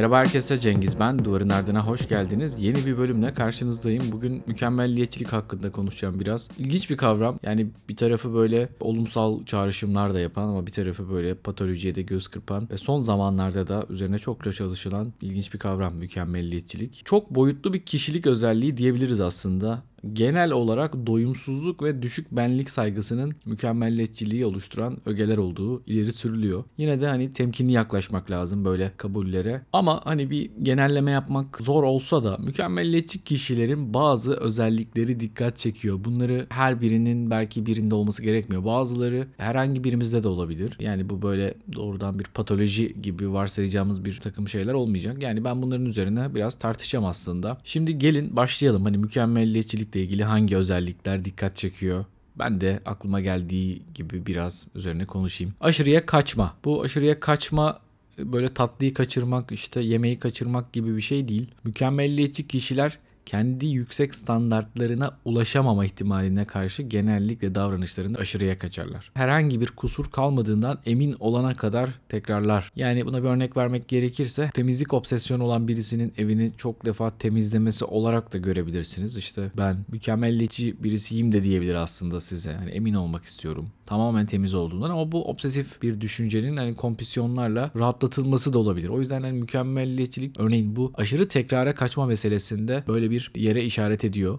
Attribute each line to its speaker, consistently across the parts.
Speaker 1: Merhaba herkese Cengiz ben. Duvarın Ardına hoş geldiniz. Yeni bir bölümle karşınızdayım. Bugün mükemmelliyetçilik hakkında konuşacağım biraz. İlginç bir kavram. Yani bir tarafı böyle olumsal çağrışımlar da yapan ama bir tarafı böyle patolojiye de göz kırpan ve son zamanlarda da üzerine çokça çalışılan ilginç bir kavram mükemmelliyetçilik. Çok boyutlu bir kişilik özelliği diyebiliriz aslında genel olarak doyumsuzluk ve düşük benlik saygısının mükemmelliyetçiliği oluşturan ögeler olduğu ileri sürülüyor. Yine de hani temkinli yaklaşmak lazım böyle kabullere. Ama hani bir genelleme yapmak zor olsa da mükemmelliyetçi kişilerin bazı özellikleri dikkat çekiyor. Bunları her birinin belki birinde olması gerekmiyor. Bazıları herhangi birimizde de olabilir. Yani bu böyle doğrudan bir patoloji gibi varsayacağımız bir takım şeyler olmayacak. Yani ben bunların üzerine biraz tartışacağım aslında. Şimdi gelin başlayalım. Hani mükemmelliyetçilik ile ilgili hangi özellikler dikkat çekiyor? Ben de aklıma geldiği gibi biraz üzerine konuşayım. Aşırıya kaçma. Bu aşırıya kaçma böyle tatlıyı kaçırmak, işte yemeği kaçırmak gibi bir şey değil. Mükemmelliyetçi kişiler kendi yüksek standartlarına ulaşamama ihtimaline karşı genellikle davranışlarında aşırıya kaçarlar. Herhangi bir kusur kalmadığından emin olana kadar tekrarlar. Yani buna bir örnek vermek gerekirse temizlik obsesyonu olan birisinin evini çok defa temizlemesi olarak da görebilirsiniz. İşte ben mükemmelliyetçi birisiyim de diyebilir aslında size. Yani emin olmak istiyorum. Tamamen temiz olduğundan ama bu obsesif bir düşüncenin hani kompisyonlarla rahatlatılması da olabilir. O yüzden hani mükemmelliyetçilik örneğin bu aşırı tekrara kaçma meselesinde böyle bir yere işaret ediyor.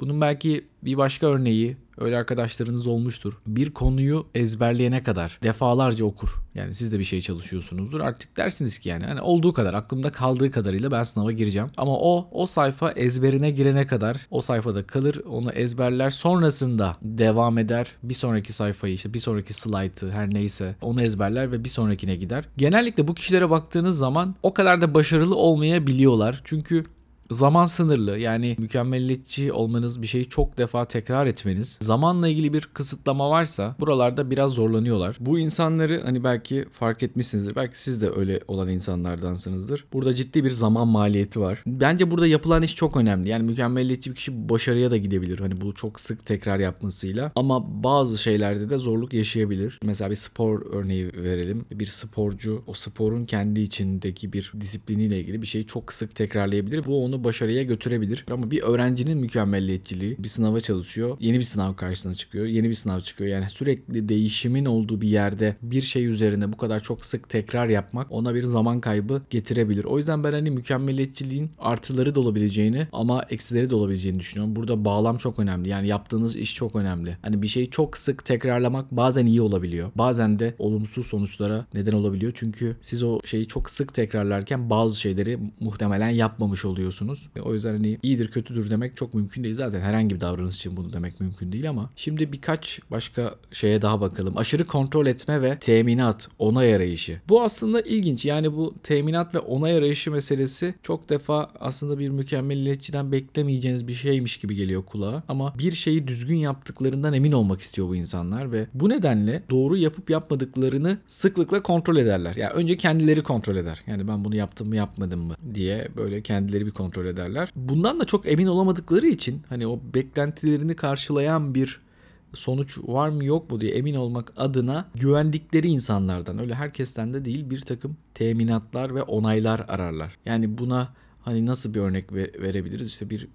Speaker 1: Bunun belki bir başka örneği öyle arkadaşlarınız olmuştur. Bir konuyu ezberleyene kadar defalarca okur. Yani siz de bir şey çalışıyorsunuzdur. Artık dersiniz ki yani hani olduğu kadar aklımda kaldığı kadarıyla ben sınava gireceğim. Ama o o sayfa ezberine girene kadar o sayfada kalır. Onu ezberler. Sonrasında devam eder. Bir sonraki sayfayı işte bir sonraki slaytı her neyse onu ezberler ve bir sonrakine gider. Genellikle bu kişilere baktığınız zaman o kadar da başarılı olmayabiliyorlar. Çünkü Zaman sınırlı yani mükemmelliyetçi olmanız bir şeyi çok defa tekrar etmeniz zamanla ilgili bir kısıtlama varsa buralarda biraz zorlanıyorlar. Bu insanları hani belki fark etmişsinizdir. Belki siz de öyle olan insanlardansınızdır. Burada ciddi bir zaman maliyeti var. Bence burada yapılan iş çok önemli. Yani mükemmelliyetçi bir kişi başarıya da gidebilir. Hani bu çok sık tekrar yapmasıyla. Ama bazı şeylerde de zorluk yaşayabilir. Mesela bir spor örneği verelim. Bir sporcu o sporun kendi içindeki bir disipliniyle ilgili bir şeyi çok sık tekrarlayabilir. Bu onu başarıya götürebilir. Ama bir öğrencinin mükemmelliyetçiliği bir sınava çalışıyor. Yeni bir sınav karşısına çıkıyor. Yeni bir sınav çıkıyor. Yani sürekli değişimin olduğu bir yerde bir şey üzerine bu kadar çok sık tekrar yapmak ona bir zaman kaybı getirebilir. O yüzden ben hani mükemmelliyetçiliğin artıları da olabileceğini ama eksileri de olabileceğini düşünüyorum. Burada bağlam çok önemli. Yani yaptığınız iş çok önemli. Hani bir şeyi çok sık tekrarlamak bazen iyi olabiliyor. Bazen de olumsuz sonuçlara neden olabiliyor. Çünkü siz o şeyi çok sık tekrarlarken bazı şeyleri muhtemelen yapmamış oluyorsunuz yapıyorsunuz. O yüzden hani iyidir kötüdür demek çok mümkün değil. Zaten herhangi bir davranış için bunu demek mümkün değil ama şimdi birkaç başka şeye daha bakalım. Aşırı kontrol etme ve teminat, onay arayışı. Bu aslında ilginç. Yani bu teminat ve onay arayışı meselesi çok defa aslında bir mükemmelliyetçiden beklemeyeceğiniz bir şeymiş gibi geliyor kulağa. Ama bir şeyi düzgün yaptıklarından emin olmak istiyor bu insanlar ve bu nedenle doğru yapıp yapmadıklarını sıklıkla kontrol ederler. Yani önce kendileri kontrol eder. Yani ben bunu yaptım mı yapmadım mı diye böyle kendileri bir kontrol kontrol ederler. Bundan da çok emin olamadıkları için hani o beklentilerini karşılayan bir sonuç var mı yok mu diye emin olmak adına güvendikleri insanlardan öyle herkesten de değil bir takım teminatlar ve onaylar ararlar. Yani buna hani nasıl bir örnek verebiliriz? İşte bir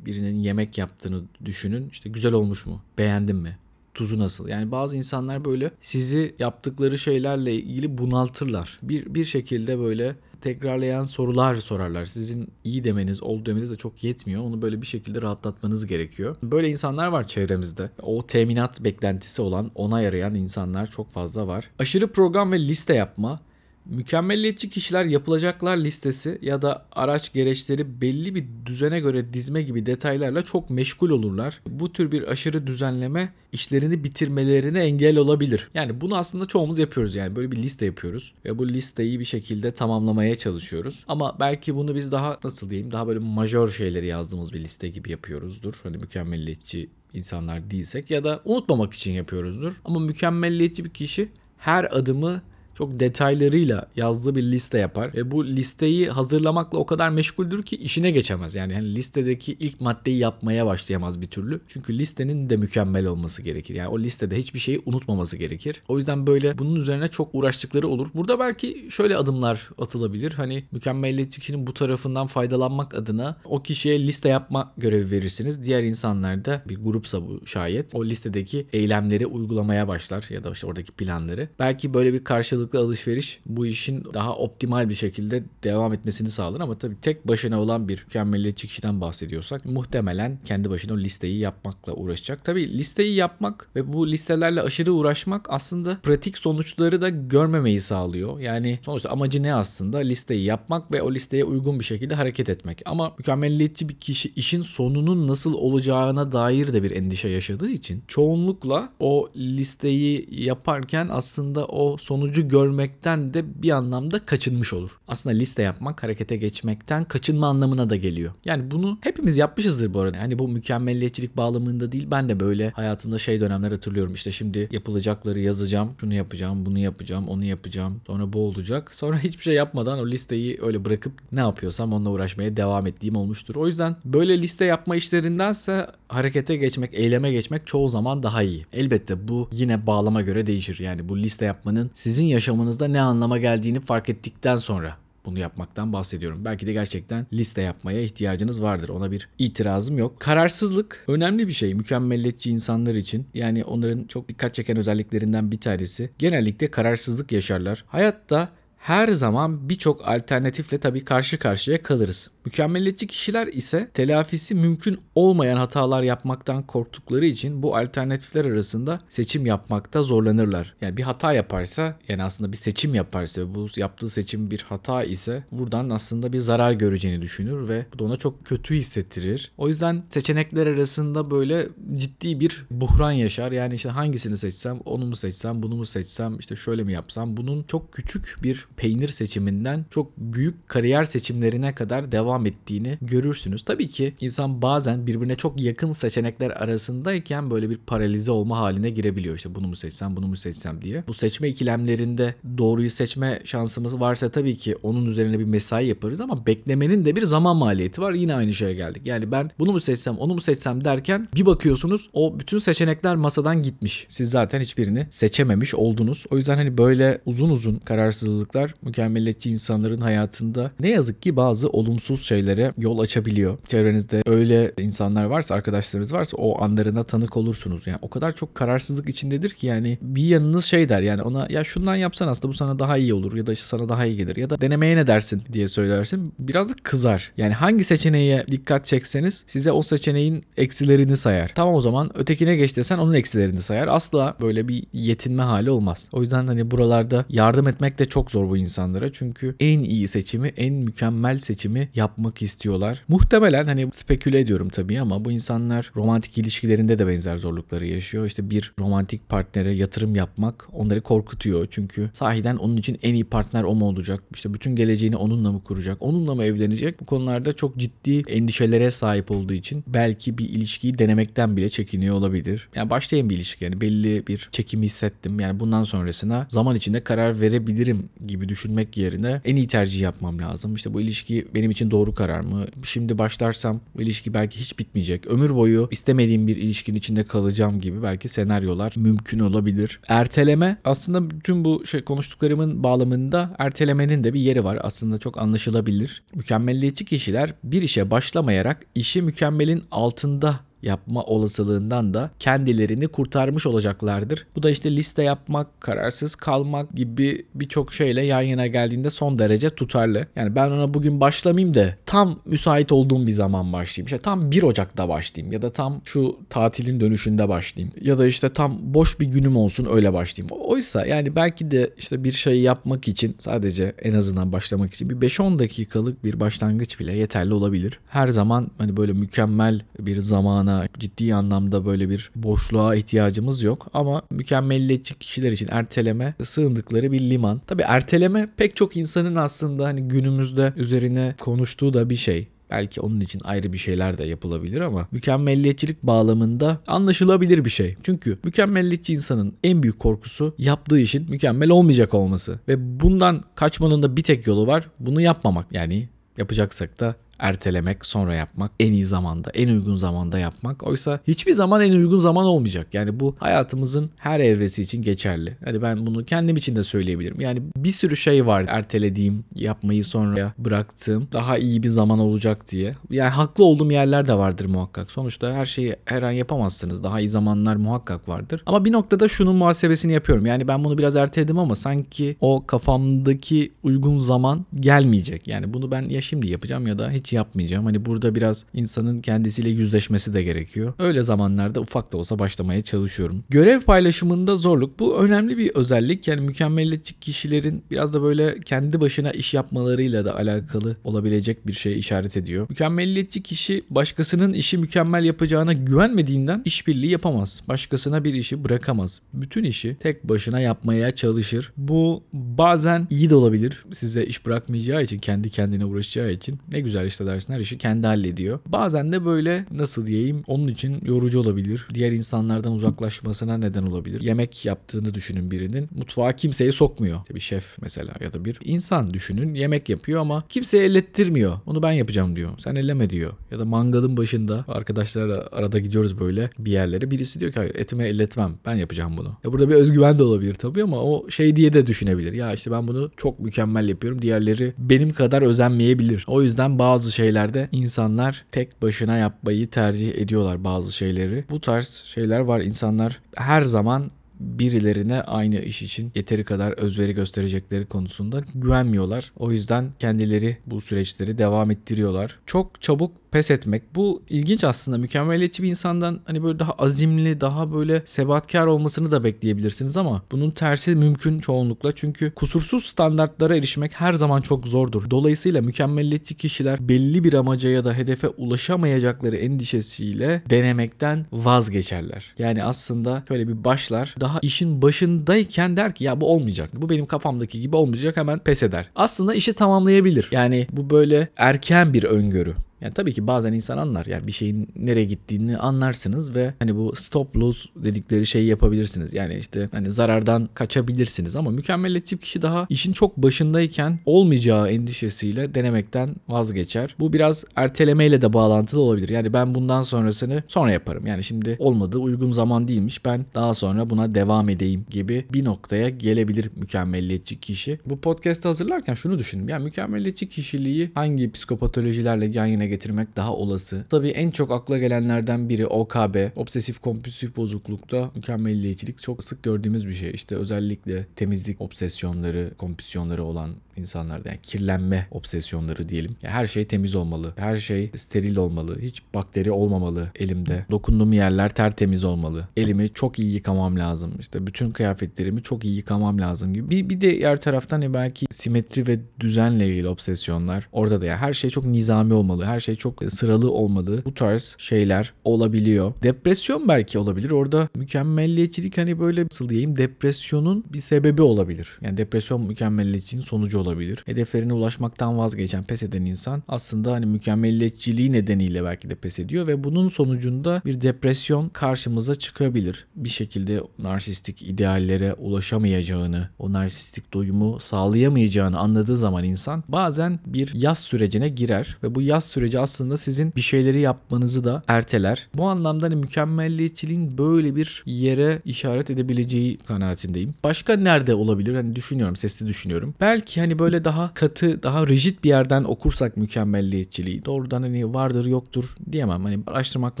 Speaker 1: birinin yemek yaptığını düşünün. İşte güzel olmuş mu? Beğendin mi? Tuzu nasıl? Yani bazı insanlar böyle sizi yaptıkları şeylerle ilgili bunaltırlar. Bir bir şekilde böyle tekrarlayan sorular sorarlar. Sizin iyi demeniz, oldu demeniz de çok yetmiyor. Onu böyle bir şekilde rahatlatmanız gerekiyor. Böyle insanlar var çevremizde. O teminat beklentisi olan, ona yarayan insanlar çok fazla var. Aşırı program ve liste yapma Mükemmelliyetçi kişiler yapılacaklar listesi ya da araç gereçleri belli bir düzene göre dizme gibi detaylarla çok meşgul olurlar. Bu tür bir aşırı düzenleme işlerini bitirmelerine engel olabilir. Yani bunu aslında çoğumuz yapıyoruz yani böyle bir liste yapıyoruz ve bu listeyi bir şekilde tamamlamaya çalışıyoruz. Ama belki bunu biz daha nasıl diyeyim daha böyle majör şeyleri yazdığımız bir liste gibi yapıyoruzdur. Hani mükemmelliyetçi insanlar değilsek ya da unutmamak için yapıyoruzdur. Ama mükemmelliyetçi bir kişi her adımı çok detaylarıyla yazdığı bir liste yapar ve bu listeyi hazırlamakla o kadar meşguldür ki işine geçemez. Yani hani listedeki ilk maddeyi yapmaya başlayamaz bir türlü. Çünkü listenin de mükemmel olması gerekir. Yani o listede hiçbir şeyi unutmaması gerekir. O yüzden böyle bunun üzerine çok uğraştıkları olur. Burada belki şöyle adımlar atılabilir. Hani mükemmelliyetçi kişinin bu tarafından faydalanmak adına o kişiye liste yapma görevi verirsiniz. Diğer insanlar da bir grupsa bu şayet o listedeki eylemleri uygulamaya başlar ya da işte oradaki planları. Belki böyle bir karşılıklı alışveriş bu işin daha optimal bir şekilde devam etmesini sağlar ama tabii tek başına olan bir mükemmelliyetçi kişiden bahsediyorsak muhtemelen kendi başına o listeyi yapmakla uğraşacak. Tabii listeyi yapmak ve bu listelerle aşırı uğraşmak aslında pratik sonuçları da görmemeyi sağlıyor. Yani sonuçta amacı ne aslında? Listeyi yapmak ve o listeye uygun bir şekilde hareket etmek. Ama mükemmelliyetçi bir kişi işin sonunun nasıl olacağına dair de bir endişe yaşadığı için çoğunlukla o listeyi yaparken aslında o sonucu görmekten de bir anlamda kaçınmış olur. Aslında liste yapmak harekete geçmekten kaçınma anlamına da geliyor. Yani bunu hepimiz yapmışızdır bu arada. Hani bu mükemmelliyetçilik bağlamında değil. Ben de böyle hayatımda şey dönemler hatırlıyorum. İşte şimdi yapılacakları yazacağım. Şunu yapacağım, bunu yapacağım, onu yapacağım. Sonra bu olacak. Sonra hiçbir şey yapmadan o listeyi öyle bırakıp ne yapıyorsam onunla uğraşmaya devam ettiğim olmuştur. O yüzden böyle liste yapma işlerindense harekete geçmek, eyleme geçmek çoğu zaman daha iyi. Elbette bu yine bağlama göre değişir. Yani bu liste yapmanın sizin yaşamınızda ne anlama geldiğini fark ettikten sonra bunu yapmaktan bahsediyorum. Belki de gerçekten liste yapmaya ihtiyacınız vardır. Ona bir itirazım yok. Kararsızlık önemli bir şey mükemmelliyetçi insanlar için. Yani onların çok dikkat çeken özelliklerinden bir tanesi. Genellikle kararsızlık yaşarlar. Hayatta her zaman birçok alternatifle tabii karşı karşıya kalırız. Mükemmeliyetçi kişiler ise telafisi mümkün olmayan hatalar yapmaktan korktukları için bu alternatifler arasında seçim yapmakta zorlanırlar. Yani bir hata yaparsa yani aslında bir seçim yaparsa bu yaptığı seçim bir hata ise buradan aslında bir zarar göreceğini düşünür ve bu da ona çok kötü hissettirir. O yüzden seçenekler arasında böyle ciddi bir buhran yaşar. Yani işte hangisini seçsem, onu mu seçsem, bunu mu seçsem, işte şöyle mi yapsam bunun çok küçük bir peynir seçiminden çok büyük kariyer seçimlerine kadar devam ettiğini görürsünüz. Tabii ki insan bazen birbirine çok yakın seçenekler arasındayken böyle bir paralize olma haline girebiliyor. İşte bunu mu seçsem, bunu mu seçsem diye. Bu seçme ikilemlerinde doğruyu seçme şansımız varsa tabii ki onun üzerine bir mesai yaparız ama beklemenin de bir zaman maliyeti var. Yine aynı şeye geldik. Yani ben bunu mu seçsem, onu mu seçsem derken bir bakıyorsunuz o bütün seçenekler masadan gitmiş. Siz zaten hiçbirini seçememiş oldunuz. O yüzden hani böyle uzun uzun kararsızlıklar mükemmeliyetçi insanların hayatında ne yazık ki bazı olumsuz şeylere yol açabiliyor. Çevrenizde öyle insanlar varsa, arkadaşlarınız varsa o anlarına tanık olursunuz. Yani o kadar çok kararsızlık içindedir ki yani bir yanınız şey der yani ona ya şundan yapsan aslında bu sana daha iyi olur ya da işte sana daha iyi gelir ya da denemeye ne dersin diye söylersin. Biraz da kızar. Yani hangi seçeneğe dikkat çekseniz size o seçeneğin eksilerini sayar. Tamam o zaman ötekine geç desen onun eksilerini sayar. Asla böyle bir yetinme hali olmaz. O yüzden hani buralarda yardım etmek de çok zor bu insanlara. Çünkü en iyi seçimi, en mükemmel seçimi yapmak istiyorlar. Muhtemelen hani speküle ediyorum tabii ama bu insanlar romantik ilişkilerinde de benzer zorlukları yaşıyor. İşte bir romantik partnere yatırım yapmak onları korkutuyor. Çünkü sahiden onun için en iyi partner o mu olacak? İşte bütün geleceğini onunla mı kuracak? Onunla mı evlenecek? Bu konularda çok ciddi endişelere sahip olduğu için belki bir ilişkiyi denemekten bile çekiniyor olabilir. Yani başlayayım bir ilişki yani belli bir çekimi hissettim. Yani bundan sonrasına zaman içinde karar verebilirim gibi düşünmek yerine en iyi tercih yapmam lazım. İşte bu ilişki benim için doğru karar mı? Şimdi başlarsam bu ilişki belki hiç bitmeyecek. Ömür boyu istemediğim bir ilişkinin içinde kalacağım gibi belki senaryolar mümkün olabilir. Erteleme aslında bütün bu şey konuştuklarımın bağlamında ertelemenin de bir yeri var. Aslında çok anlaşılabilir. Mükemmelliyetçi kişiler bir işe başlamayarak işi mükemmelin altında yapma olasılığından da kendilerini kurtarmış olacaklardır. Bu da işte liste yapmak, kararsız kalmak gibi birçok şeyle yan yana geldiğinde son derece tutarlı. Yani ben ona bugün başlamayayım da tam müsait olduğum bir zaman başlayayım. İşte tam 1 Ocak'ta başlayayım ya da tam şu tatilin dönüşünde başlayayım. Ya da işte tam boş bir günüm olsun öyle başlayayım. Oysa yani belki de işte bir şeyi yapmak için sadece en azından başlamak için bir 5-10 dakikalık bir başlangıç bile yeterli olabilir. Her zaman hani böyle mükemmel bir zaman zamana, ciddi anlamda böyle bir boşluğa ihtiyacımız yok. Ama mükemmelliyetçi kişiler için erteleme sığındıkları bir liman. Tabi erteleme pek çok insanın aslında hani günümüzde üzerine konuştuğu da bir şey. Belki onun için ayrı bir şeyler de yapılabilir ama mükemmelliyetçilik bağlamında anlaşılabilir bir şey. Çünkü mükemmelliyetçi insanın en büyük korkusu yaptığı işin mükemmel olmayacak olması ve bundan kaçmanın da bir tek yolu var. Bunu yapmamak. Yani yapacaksak da ertelemek, sonra yapmak, en iyi zamanda, en uygun zamanda yapmak. Oysa hiçbir zaman en uygun zaman olmayacak. Yani bu hayatımızın her evresi için geçerli. Hadi ben bunu kendim için de söyleyebilirim. Yani bir sürü şey var ertelediğim, yapmayı sonra bıraktığım, daha iyi bir zaman olacak diye. Yani haklı olduğum yerler de vardır muhakkak. Sonuçta her şeyi her an yapamazsınız. Daha iyi zamanlar muhakkak vardır. Ama bir noktada şunun muhasebesini yapıyorum. Yani ben bunu biraz erteledim ama sanki o kafamdaki uygun zaman gelmeyecek. Yani bunu ben ya şimdi yapacağım ya da hiç yapmayacağım. Hani burada biraz insanın kendisiyle yüzleşmesi de gerekiyor. Öyle zamanlarda ufak da olsa başlamaya çalışıyorum. Görev paylaşımında zorluk bu önemli bir özellik. Yani mükemmelliyetçi kişilerin biraz da böyle kendi başına iş yapmalarıyla da alakalı olabilecek bir şey işaret ediyor. Mükemmelliyetçi kişi başkasının işi mükemmel yapacağına güvenmediğinden işbirliği yapamaz. Başkasına bir işi bırakamaz. Bütün işi tek başına yapmaya çalışır. Bu bazen iyi de olabilir. Size iş bırakmayacağı için, kendi kendine uğraşacağı için ne güzel işte dersin her işi kendi hallediyor. Bazen de böyle nasıl diyeyim onun için yorucu olabilir. Diğer insanlardan uzaklaşmasına neden olabilir. Yemek yaptığını düşünün birinin. Mutfağa kimseyi sokmuyor. İşte bir şef mesela ya da bir insan düşünün yemek yapıyor ama kimseye ellettirmiyor. Onu ben yapacağım diyor. Sen elleme diyor. Ya da mangalın başında arkadaşlarla arada gidiyoruz böyle bir yerlere. Birisi diyor ki etime elletmem. Ben yapacağım bunu. Ya burada bir özgüven de olabilir tabii ama o şey diye de düşünebilir. Ya işte ben bunu çok mükemmel yapıyorum. Diğerleri benim kadar özenmeyebilir. O yüzden bazı bazı şeylerde insanlar tek başına yapmayı tercih ediyorlar bazı şeyleri. Bu tarz şeyler var. İnsanlar her zaman birilerine aynı iş için yeteri kadar özveri gösterecekleri konusunda güvenmiyorlar. O yüzden kendileri bu süreçleri devam ettiriyorlar. Çok çabuk pes etmek. Bu ilginç aslında. Mükemmeliyetçi bir insandan hani böyle daha azimli, daha böyle sebatkar olmasını da bekleyebilirsiniz ama bunun tersi mümkün çoğunlukla. Çünkü kusursuz standartlara erişmek her zaman çok zordur. Dolayısıyla mükemmeliyetçi kişiler belli bir amaca ya da hedefe ulaşamayacakları endişesiyle denemekten vazgeçerler. Yani aslında şöyle bir başlar. Daha işin başındayken der ki ya bu olmayacak. Bu benim kafamdaki gibi olmayacak hemen pes eder. Aslında işi tamamlayabilir. Yani bu böyle erken bir öngörü. Yani tabii ki bazen insan anlar. Yani bir şeyin nereye gittiğini anlarsınız ve hani bu stop loss dedikleri şeyi yapabilirsiniz. Yani işte hani zarardan kaçabilirsiniz ama mükemmeliyetçi kişi daha işin çok başındayken olmayacağı endişesiyle denemekten vazgeçer. Bu biraz ertelemeyle de bağlantılı olabilir. Yani ben bundan sonrasını sonra yaparım. Yani şimdi olmadı uygun zaman değilmiş. Ben daha sonra buna devam edeyim gibi bir noktaya gelebilir mükemmeliyetçi kişi. Bu podcast'ı hazırlarken şunu düşündüm. Yani mükemmeliyetçi kişiliği hangi psikopatolojilerle yan yana getirmek daha olası. Tabii en çok akla gelenlerden biri OKB, obsesif kompulsif bozuklukta mükemmelliyetçilik çok sık gördüğümüz bir şey. İşte özellikle temizlik obsesyonları, kompulsiyonları olan insanlarda yani kirlenme obsesyonları diyelim. Yani her şey temiz olmalı. Her şey steril olmalı. Hiç bakteri olmamalı elimde. Dokunduğum yerler tertemiz olmalı. Elimi çok iyi yıkamam lazım. İşte bütün kıyafetlerimi çok iyi yıkamam lazım gibi. Bir, bir de diğer taraftan belki simetri ve düzenle ilgili obsesyonlar. Orada da yani her şey çok nizami olmalı. Her şey çok sıralı olmalı. Bu tarz şeyler olabiliyor. Depresyon belki olabilir. Orada mükemmelliyetçilik hani böyle nasıl depresyonun bir sebebi olabilir. Yani depresyon mükemmelliyetçiliğin sonucu olabilir. Hedeflerine ulaşmaktan vazgeçen, pes eden insan aslında hani mükemmelliyetçiliği nedeniyle belki de pes ediyor ve bunun sonucunda bir depresyon karşımıza çıkabilir. Bir şekilde narsistik ideallere ulaşamayacağını, o narsistik doyumu sağlayamayacağını anladığı zaman insan bazen bir yaz sürecine girer ve bu yaz süreci aslında sizin bir şeyleri yapmanızı da erteler. Bu anlamda hani mükemmelliyetçiliğin böyle bir yere işaret edebileceği kanaatindeyim. Başka nerede olabilir? Hani düşünüyorum, sesli düşünüyorum. Belki hani böyle daha katı, daha rigid bir yerden okursak mükemmelliyetçiliği doğrudan hani vardır yoktur diyemem. Hani araştırmak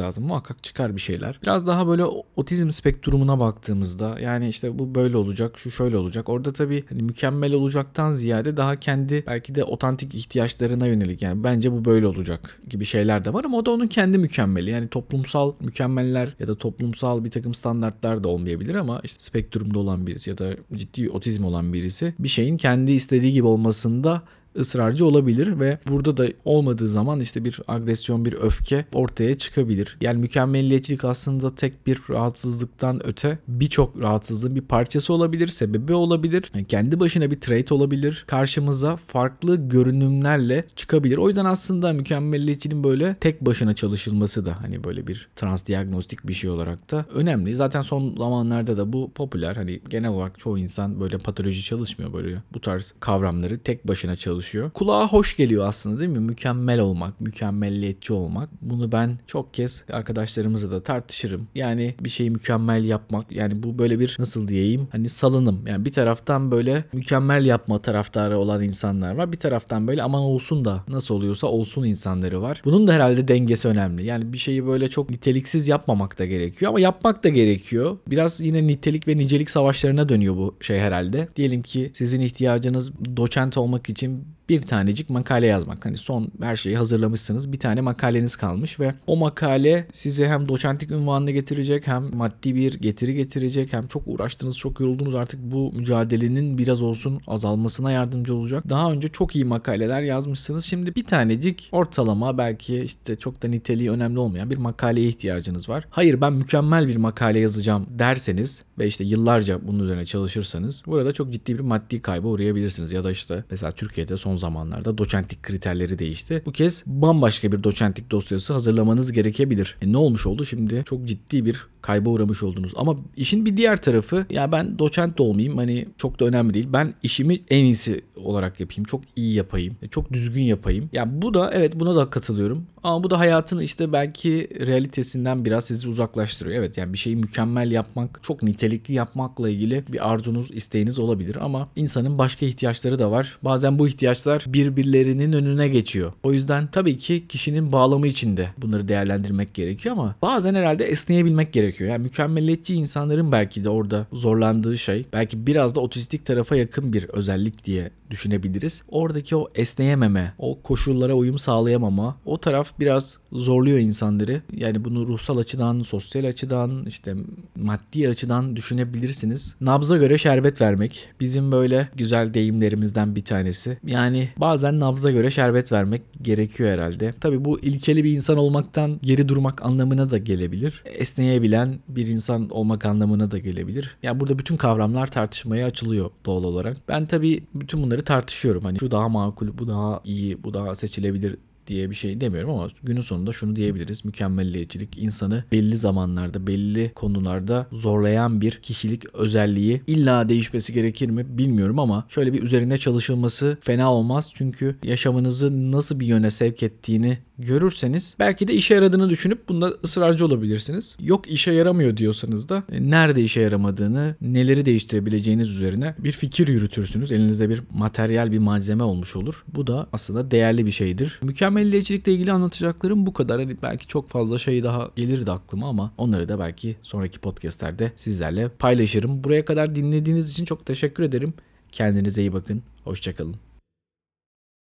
Speaker 1: lazım. Muhakkak çıkar bir şeyler. Biraz daha böyle otizm spektrumuna baktığımızda yani işte bu böyle olacak, şu şöyle olacak. Orada tabii hani mükemmel olacaktan ziyade daha kendi belki de otantik ihtiyaçlarına yönelik yani bence bu böyle olacak gibi şeyler de var ama o da onun kendi mükemmeli. Yani toplumsal mükemmeller ya da toplumsal bir takım standartlar da olmayabilir ama işte spektrumda olan birisi ya da ciddi otizm olan birisi bir şeyin kendi istediği gibi olmasında ısrarcı olabilir ve burada da olmadığı zaman işte bir agresyon, bir öfke ortaya çıkabilir. Yani mükemmelliyetçilik aslında tek bir rahatsızlıktan öte birçok rahatsızlığın bir parçası olabilir, sebebi olabilir. Yani kendi başına bir trait olabilir. Karşımıza farklı görünümlerle çıkabilir. O yüzden aslında mükemmelliyetçiliğin böyle tek başına çalışılması da hani böyle bir transdiagnostik bir şey olarak da önemli. Zaten son zamanlarda da bu popüler. Hani genel olarak çoğu insan böyle patoloji çalışmıyor böyle bu tarz kavramları tek başına çalışıyor. Kulağa hoş geliyor aslında değil mi? Mükemmel olmak, mükemmelliyetçi olmak. Bunu ben çok kez arkadaşlarımızla da tartışırım. Yani bir şeyi mükemmel yapmak yani bu böyle bir nasıl diyeyim hani salınım. Yani bir taraftan böyle mükemmel yapma taraftarı olan insanlar var. Bir taraftan böyle aman olsun da nasıl oluyorsa olsun insanları var. Bunun da herhalde dengesi önemli. Yani bir şeyi böyle çok niteliksiz yapmamak da gerekiyor ama yapmak da gerekiyor. Biraz yine nitelik ve nicelik savaşlarına dönüyor bu şey herhalde. Diyelim ki sizin ihtiyacınız doçent olmak için bir tanecik makale yazmak. Hani son her şeyi hazırlamışsınız. Bir tane makaleniz kalmış ve o makale size hem doçentlik ünvanını getirecek hem maddi bir getiri getirecek hem çok uğraştınız, çok yoruldunuz artık bu mücadelenin biraz olsun azalmasına yardımcı olacak. Daha önce çok iyi makaleler yazmışsınız. Şimdi bir tanecik ortalama belki işte çok da niteliği önemli olmayan bir makaleye ihtiyacınız var. Hayır ben mükemmel bir makale yazacağım derseniz ve işte yıllarca bunun üzerine çalışırsanız burada çok ciddi bir maddi kayba uğrayabilirsiniz. Ya da işte mesela Türkiye'de son zamanlarda doçentlik kriterleri değişti. Bu kez bambaşka bir doçentlik dosyası hazırlamanız gerekebilir. E ne olmuş oldu şimdi? Çok ciddi bir kayba uğramış oldunuz. Ama işin bir diğer tarafı ya ben doçent de olmayayım hani çok da önemli değil. Ben işimi en iyisi olarak yapayım. Çok iyi yapayım. E, çok düzgün yapayım. Yani bu da evet buna da katılıyorum. Ama bu da hayatın işte belki realitesinden biraz sizi uzaklaştırıyor. Evet yani bir şeyi mükemmel yapmak, çok nitelikli yapmakla ilgili bir arzunuz, isteğiniz olabilir ama insanın başka ihtiyaçları da var. Bazen bu ihtiyaçlar birbirlerinin önüne geçiyor. O yüzden tabii ki kişinin bağlamı içinde bunları değerlendirmek gerekiyor ama bazen herhalde esneyebilmek gerekiyor. Yani mükemmeliyetçi insanların belki de orada zorlandığı şey belki biraz da otistik tarafa yakın bir özellik diye düşünebiliriz. Oradaki o esneyememe, o koşullara uyum sağlayamama, o taraf biraz zorluyor insanları. Yani bunu ruhsal açıdan, sosyal açıdan, işte maddi açıdan düşünebilirsiniz. Nabza göre şerbet vermek bizim böyle güzel deyimlerimizden bir tanesi. Yani bazen nabza göre şerbet vermek gerekiyor herhalde. Tabii bu ilkeli bir insan olmaktan geri durmak anlamına da gelebilir. Esneyebilen bir insan olmak anlamına da gelebilir. Yani burada bütün kavramlar tartışmaya açılıyor doğal olarak. Ben tabii bütün bunları tartışıyorum. Hani şu daha makul, bu daha iyi, bu daha seçilebilir diye bir şey demiyorum ama günün sonunda şunu diyebiliriz. Mükemmelliyetçilik insanı belli zamanlarda, belli konularda zorlayan bir kişilik özelliği. İlla değişmesi gerekir mi bilmiyorum ama şöyle bir üzerinde çalışılması fena olmaz. Çünkü yaşamınızı nasıl bir yöne sevk ettiğini görürseniz belki de işe yaradığını düşünüp bunda ısrarcı olabilirsiniz. Yok işe yaramıyor diyorsanız da e, nerede işe yaramadığını, neleri değiştirebileceğiniz üzerine bir fikir yürütürsünüz. Elinizde bir materyal, bir malzeme olmuş olur. Bu da aslında değerli bir şeydir. Mükemmelliyetçilikle ilgili anlatacaklarım bu kadar. Hani belki çok fazla şey daha gelirdi aklıma ama onları da belki sonraki podcastlerde sizlerle paylaşırım. Buraya kadar dinlediğiniz için çok teşekkür ederim. Kendinize iyi bakın. Hoşçakalın.